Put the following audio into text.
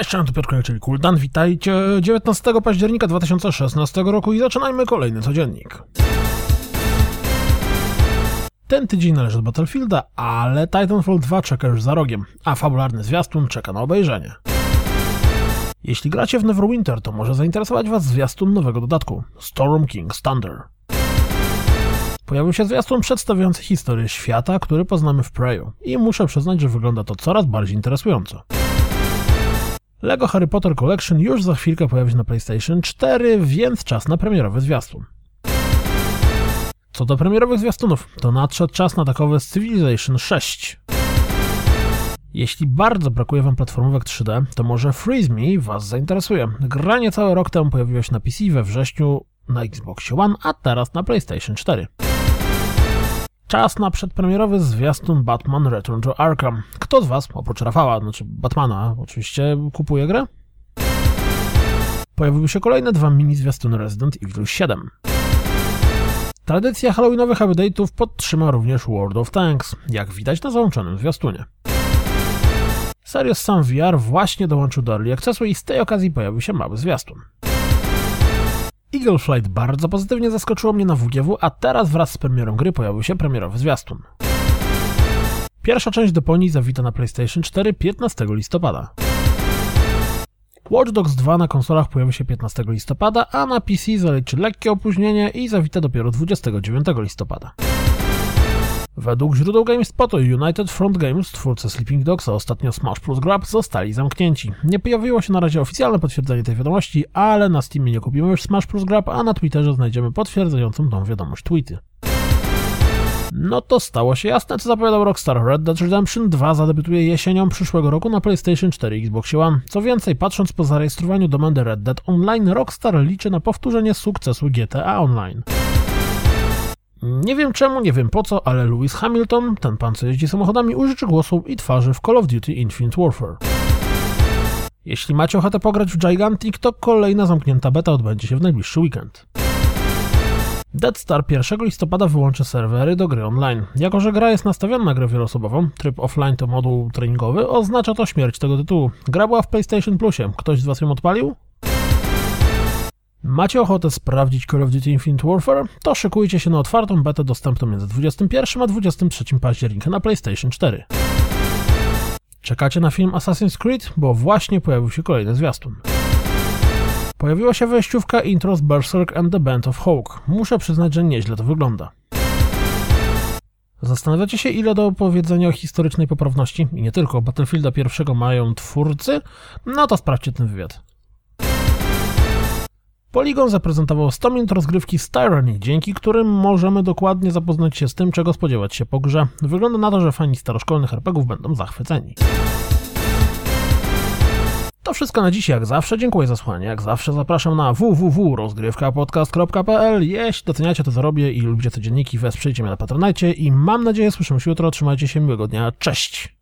Cześć, tu Piotr czyli Kuldan. Witajcie 19 października 2016 roku i zaczynajmy kolejny codziennik. Ten tydzień należy do Battlefielda, ale Titanfall 2 czeka już za rogiem, a fabularny zwiastun czeka na obejrzenie. Jeśli gracie w Neverwinter, to może zainteresować Was zwiastun nowego dodatku Storm King's Thunder. Pojawił się zwiastun przedstawiający historię świata, który poznamy w Preyu i muszę przyznać, że wygląda to coraz bardziej interesująco. LEGO Harry Potter Collection już za chwilkę pojawi się na PlayStation 4, więc czas na premierowy zwiastun. Co do premierowych zwiastunów, to nadszedł czas na takowe Civilization 6. Jeśli bardzo brakuje Wam platformówek 3D, to może Freeze Me Was zainteresuje. Gra niecały rok temu pojawiła się na PC we wrześniu na Xbox One, a teraz na PlayStation 4. Czas na przedpremierowy zwiastun Batman Return to Arkham. Kto z Was, oprócz Rafała, znaczy Batmana, oczywiście kupuje grę? Pojawiły się kolejne dwa mini zwiastuny Resident Evil 7. Tradycja halloweenowych update'ów podtrzyma również World of Tanks, jak widać na załączonym zwiastunie. Serious Sam VR właśnie dołączył do Early Accessu i z tej okazji pojawił się mały zwiastun. Eagle Flight bardzo pozytywnie zaskoczyło mnie na WGW, a teraz wraz z premierą gry pojawił się premierowy zwiastun. Pierwsza część Deponii zawita na PlayStation 4 15 listopada. Watch Dogs 2 na konsolach pojawi się 15 listopada, a na PC zaliczy lekkie opóźnienie i zawita dopiero 29 listopada. Według źródeł GameSpotu United Front Games, twórcy Sleeping Dogs, a ostatnio Smash Plus Grab zostali zamknięci. Nie pojawiło się na razie oficjalne potwierdzenie tej wiadomości, ale na Steamie nie kupimy już Smash Plus Grab, a na Twitterze znajdziemy potwierdzającą tą wiadomość tweety. No to stało się jasne, co zapowiadał Rockstar. Red Dead Redemption 2 zadebiutuje jesienią przyszłego roku na PlayStation 4 i Xbox One. Co więcej, patrząc po zarejestrowaniu domeny Red Dead Online, Rockstar liczy na powtórzenie sukcesu GTA Online. Nie wiem czemu, nie wiem po co, ale Lewis Hamilton, ten pan co jeździ samochodami, użyczy głosu i twarzy w Call of Duty Infinite Warfare. Jeśli macie ochotę pograć w Gigantic, to kolejna zamknięta beta odbędzie się w najbliższy weekend. Dead Star 1 listopada wyłączy serwery do gry online. Jako, że gra jest nastawiona na grę wieloosobową, tryb offline to moduł treningowy, oznacza to śmierć tego tytułu. Gra była w PlayStation Plusie. Ktoś z Was ją odpalił? Macie ochotę sprawdzić Call of Duty Infinite Warfare? To szykujcie się na otwartą betę dostępną między 21 a 23 października na PlayStation 4. Czekacie na film Assassin's Creed? Bo właśnie pojawił się kolejny zwiastun. Pojawiła się wejściówka intro z Berserk and the Band of Hawk. Muszę przyznać, że nieźle to wygląda. Zastanawiacie się, ile do opowiedzenia o historycznej poprawności i nie tylko Battlefielda pierwszego mają twórcy? No to sprawdźcie ten wywiad. Polygon zaprezentował 100 minut rozgrywki z Tyranny, dzięki którym możemy dokładnie zapoznać się z tym, czego spodziewać się po grze. Wygląda na to, że fani staroszkolnych RPGów będą zachwyceni. To wszystko na dziś, jak zawsze. Dziękuję za słuchanie. Jak zawsze zapraszam na www.rozgrywkapodcast.pl. Jeśli doceniacie to, co robię i lubicie te dzienniki, wesprzyjcie mnie na Patronite i mam nadzieję słyszymy się jutro. Trzymajcie się, miłego dnia. Cześć!